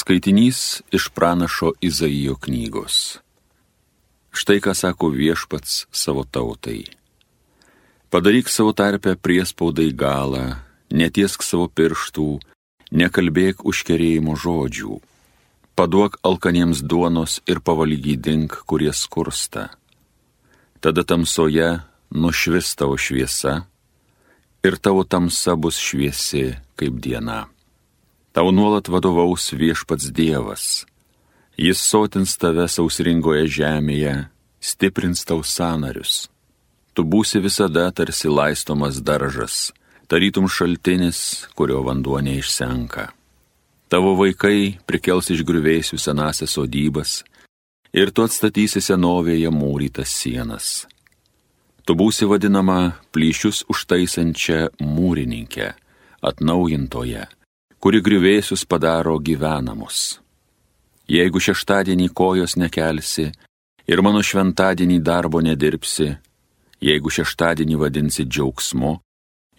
Skaitinys iš pranašo Izaijo knygos. Štai ką sako viešpats savo tautai. Padaryk savo tarpę priespaudai galą, netiesk savo pirštų, nekalbėk užkerėjimo žodžių. Paduok alkaniems duonos ir pavalgydink, kurie skursta. Tada tamsoje nušvis tavo šviesa ir tavo tamsa bus šviesi kaip diena. Tau nuolat vadovaus viešpats Dievas. Jis sotins tave sausringoje žemėje, stiprins tau sanarius. Tu būsi visada tarsi laistomas daržas, tarytum šaltinis, kurio vanduo neišsenka. Tavo vaikai prikels iš griuvėsių senasias sodybas ir tu atstatysi senovėje mūrytas sienas. Tu būsi vadinama plyšius užtaisančia mūrininkė, atnaujintoje kuri grįvėsius padaro gyvenamus. Jeigu šeštadienį kojos nekelsi ir mano šventadienį darbo nedirbsi, jeigu šeštadienį vadinsi džiaugsmu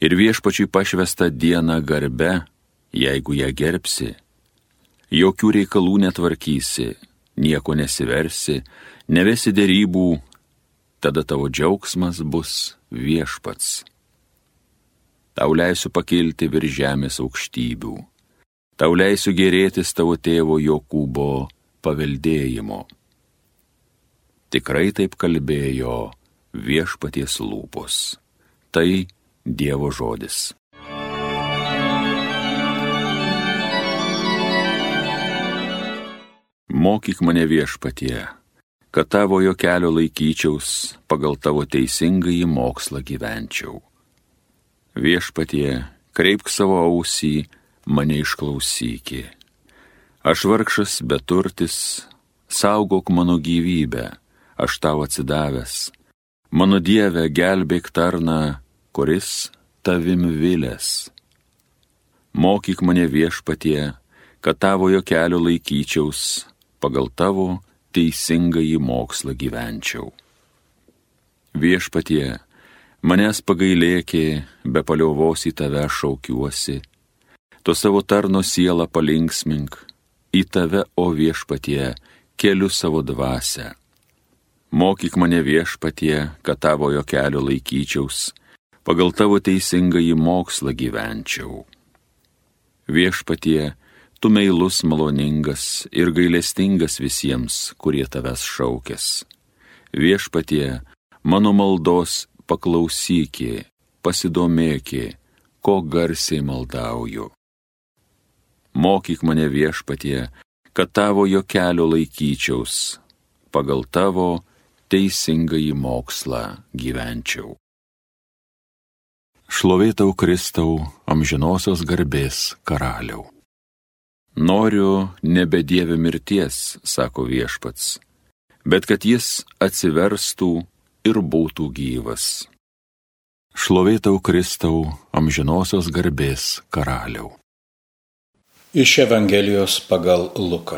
ir viešpačiui pašvestą dieną garbe, jeigu ją gerbsi, jokių reikalų netvarkysi, nieko nesiversi, nevesi dėrybų, tada tavo džiaugsmas bus viešpats. Tau leisiu pakilti virš žemės aukštybių tau leisiu gerėtis tavo tėvo Jokūbo paveldėjimo. Tikrai taip kalbėjo viešpaties lūpos. Tai Dievo žodis. Mokyk mane viešpatie, kad tavo jo kelio laikyčiaus, pagal tavo teisingąjį mokslą gyvenčiau. Viešpatie, kreipk savo ausį mane išklausyki. Aš vargšas beturtis, saugok mano gyvybę, aš tau atsidavęs. Mano Dieve, gelbėk tarną, kuris tavim vilės. Mokyk mane viešpatie, kad tavojo kelio laikyčiaus, pagal tavo teisingąjį mokslą gyvenčiau. Viešpatie, manęs pagailėki, be paliovos į tave šaukiuosi tu savo tarno sielą palinksmink, į tave, o viešpatie, keliu savo dvasę. Mokyk mane viešpatie, kad tavojo kelio laikyčiaus, pagal tavo teisingąjį mokslą gyvenčiau. Viešpatie, tu meilus maloningas ir gailestingas visiems, kurie tavęs šaukės. Viešpatie, mano maldos paklausykė, pasidomėkė, ko garsiai maldauju. Mokyk mane viešpatie, kad tavo jo kelio laikyčiaus, pagal tavo teisingąjį mokslą gyvenčiau. Šlovėtau Kristau, amžinosios garbės karaliau. Noriu nebe Dieve mirties, sako viešpats, bet kad jis atsiverstų ir būtų gyvas. Šlovėtau Kristau, amžinosios garbės karaliau. Iš Evangelijos pagal Luką.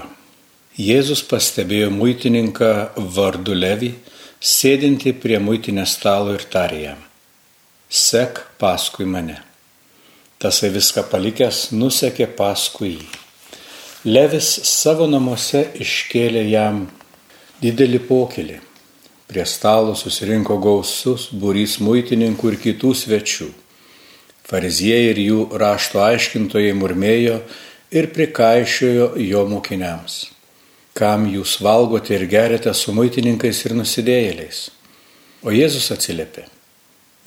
Jėzus pastebėjo muitininką vardu Levi, sėdinti prie muitinės stalo ir tarė jam. Sek paskui mane. Tasai viską palikęs nusekė paskui jį. Levis savo namuose iškėlė jam didelį pokelį. Prie stalo susirinko gausus būrys muitininkų ir kitų svečių. Fariziejai ir jų rašto aiškintojai murmėjo, ir prikaišiojo jo mokiniams. Kam jūs valgote ir geriate su muitininkais ir nusidėjėliais? O Jėzus atsiliepė.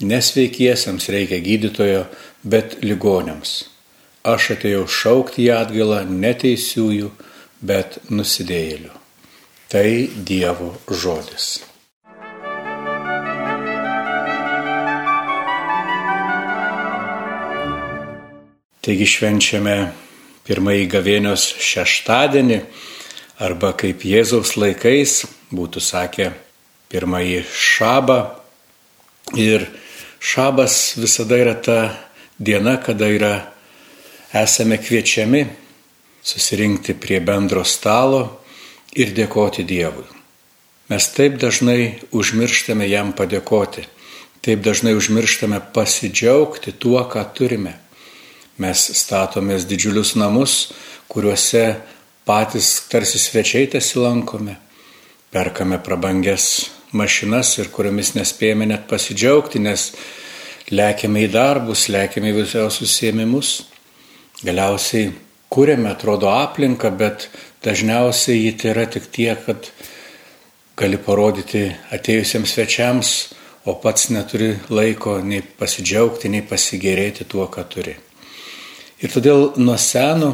Nesveikiesiems reikia gydytojo, bet ligonėms. Aš atėjau šaukti į atgalą neteisiųjų, bet nusidėjėlių. Tai Dievo žodis. Taigi švenčiame pirmąjį gavėnios šeštadienį, arba kaip Jėzaus laikais būtų sakę pirmąjį šabą. Ir šabas visada yra ta diena, kada yra, esame kviečiami susirinkti prie bendro stalo ir dėkoti Dievui. Mes taip dažnai užmirštame jam padėkoti, taip dažnai užmirštame pasidžiaugti tuo, ką turime. Mes statomės didžiulius namus, kuriuose patys tarsi svečiai tesilankome, perkame prabangias mašinas ir kuriomis nespėjame net pasidžiaugti, nes lėkiame į darbus, lėkiame į visokiausius užsiemimus. Galiausiai kūrėme, atrodo, aplinką, bet dažniausiai ji tai yra tik tiek, kad gali parodyti atėjusiems svečiams, o pats neturi laiko nei pasidžiaugti, nei pasigėrėti tuo, ką turi. Ir todėl nuo seno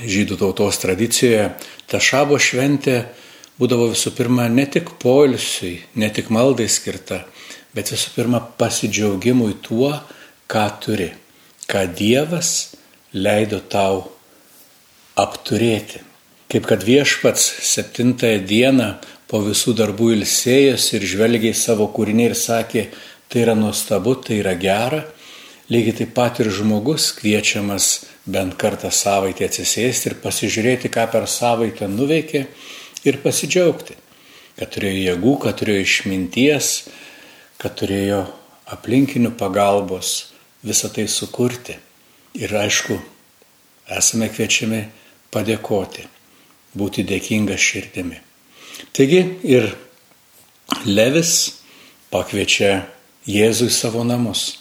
žydų tautos tradicijoje ta šabo šventė būdavo visų pirma ne tik poilsiui, ne tik maldai skirta, bet visų pirma pasidžiaugimui tuo, ką turi, ką Dievas leido tau apturėti. Kaip kad viešpats septintąją dieną po visų darbų ilsėjęs ir žvelgiai savo kūrinį ir sakė, tai yra nuostabu, tai yra gera, lygiai taip pat ir žmogus kviečiamas bent kartą savaitę atsisėsti ir pasižiūrėti, ką per savaitę nuveikė ir pasidžiaugti, kad turėjo jėgų, kad turėjo išminties, kad turėjo aplinkinių pagalbos visą tai sukurti. Ir aišku, esame kviečiami padėkoti, būti dėkinga širdimi. Taigi ir Levis pakviečia Jėzų į savo namus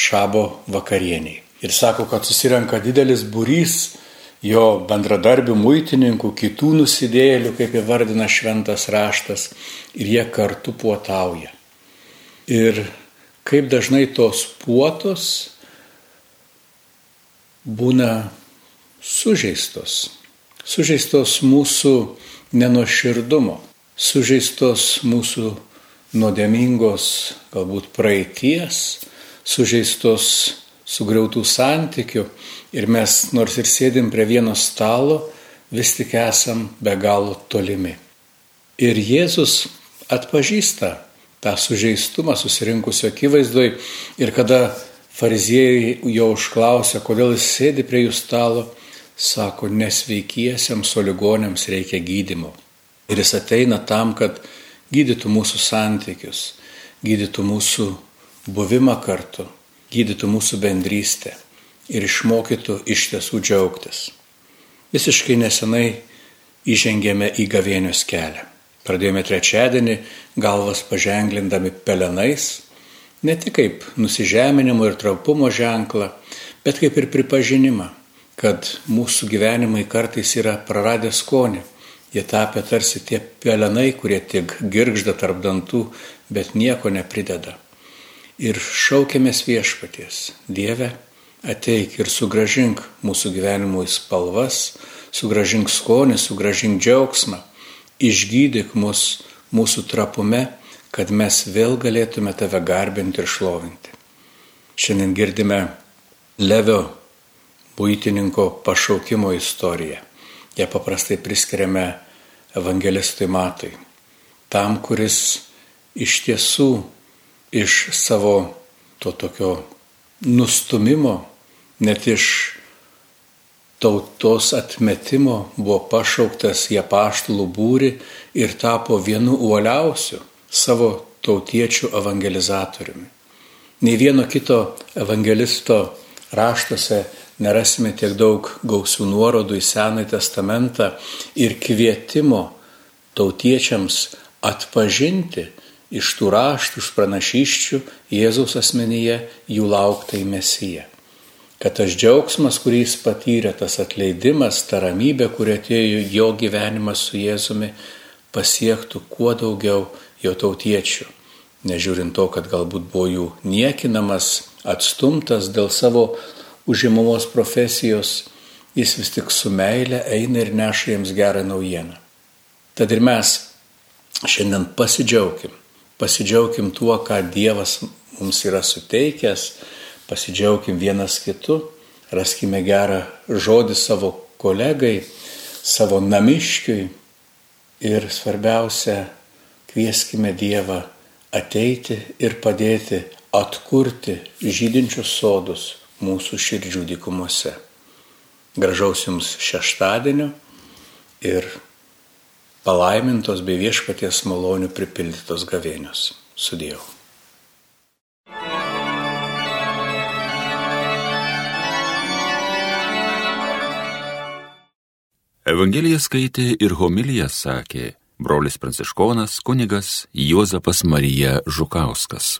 šabo vakarieniai. Ir sako, kad susirenka didelis būrys jo bendradarbių muitininkų, kitų nusidėjėlių, kaip įvardina šventas raštas, ir jie kartu puotauja. Ir kaip dažnai tos puotos būna sužeistos. Sužeistos mūsų nenoširdumo, sužeistos mūsų nuodėmingos galbūt praeities, sužeistos sugriautų santykių ir mes nors ir sėdim prie vieno stalo, vis tik esam be galo tolimi. Ir Jėzus atpažįsta tą sužeistumą susirinkusio akivaizdoj ir kada fariziejai jo užklausė, kodėl jis sėdi prie jų stalo, sako, nesveikiesiems, o ligonėms reikia gydimo. Ir jis ateina tam, kad gydytų mūsų santykius, gydytų mūsų buvimą kartu, gydytų mūsų bendrystę ir išmokytų iš tiesų džiaugtis. Visiškai nesenai įžengėme į gavėnios kelią. Pradėjome trečiadienį galvas paženglindami pelenais, ne tik kaip nusižeminimo ir traupumo ženklą, bet kaip ir pripažinimą, kad mūsų gyvenimai kartais yra praradę skonį. Jie tapę tarsi tie pelenai, kurie tik girgžda tarp dantų, bet nieko neprideda. Ir šaukėmės viešpaties, Dieve, ateik ir sugražink mūsų gyvenimui spalvas, sugražink skonį, sugražink džiaugsmą išgydyk mus mūsų trapume, kad mes vėl galėtume tave garbinti ir šlovinti. Šiandien girdime Levio būtininko pašaukimo istoriją. Ją paprastai priskiriame evangelistui Matui. Tam, kuris iš tiesų iš savo to tokio nustumimo, net iš tautos atmetimo buvo pašauktas į apaštalų būrį ir tapo vienu uoliausiu savo tautiečių evangelizatoriumi. Nei vieno kito evangelisto raštuose nerasime tiek daug gausių nuorodų į Senąjį testamentą ir kvietimo tautiečiams atpažinti iš tų raštų, iš pranašyščių Jėzaus asmenyje jų lauktai mesiją kad tas džiaugsmas, kurį jis patyrė, tas atleidimas, ta ramybė, kuri atėjo jo gyvenimas su Jėzumi, pasiektų kuo daugiau jo tautiečių. Nežiūrint to, kad galbūt buvo jų niekinamas, atstumtas dėl savo užimamos profesijos, jis vis tik su meile eina ir neša jiems gerą naujieną. Tad ir mes šiandien pasidžiaugim, pasidžiaugim tuo, ką Dievas mums yra suteikęs, pasidžiaugim vienas kitu, raskime gerą žodį savo kolegai, savo namiškiui ir svarbiausia, kvieskime Dievą ateiti ir padėti atkurti žydinčius sodus mūsų širdžių dykumose. Gražaus jums šeštadienio ir palaimintos bei viešpaties malonių pripildytos gavėnios. Sudėjau. Evangeliją skaitė ir homiliją sakė brolis pranciškonas kunigas Juozapas Marija Žukauskas.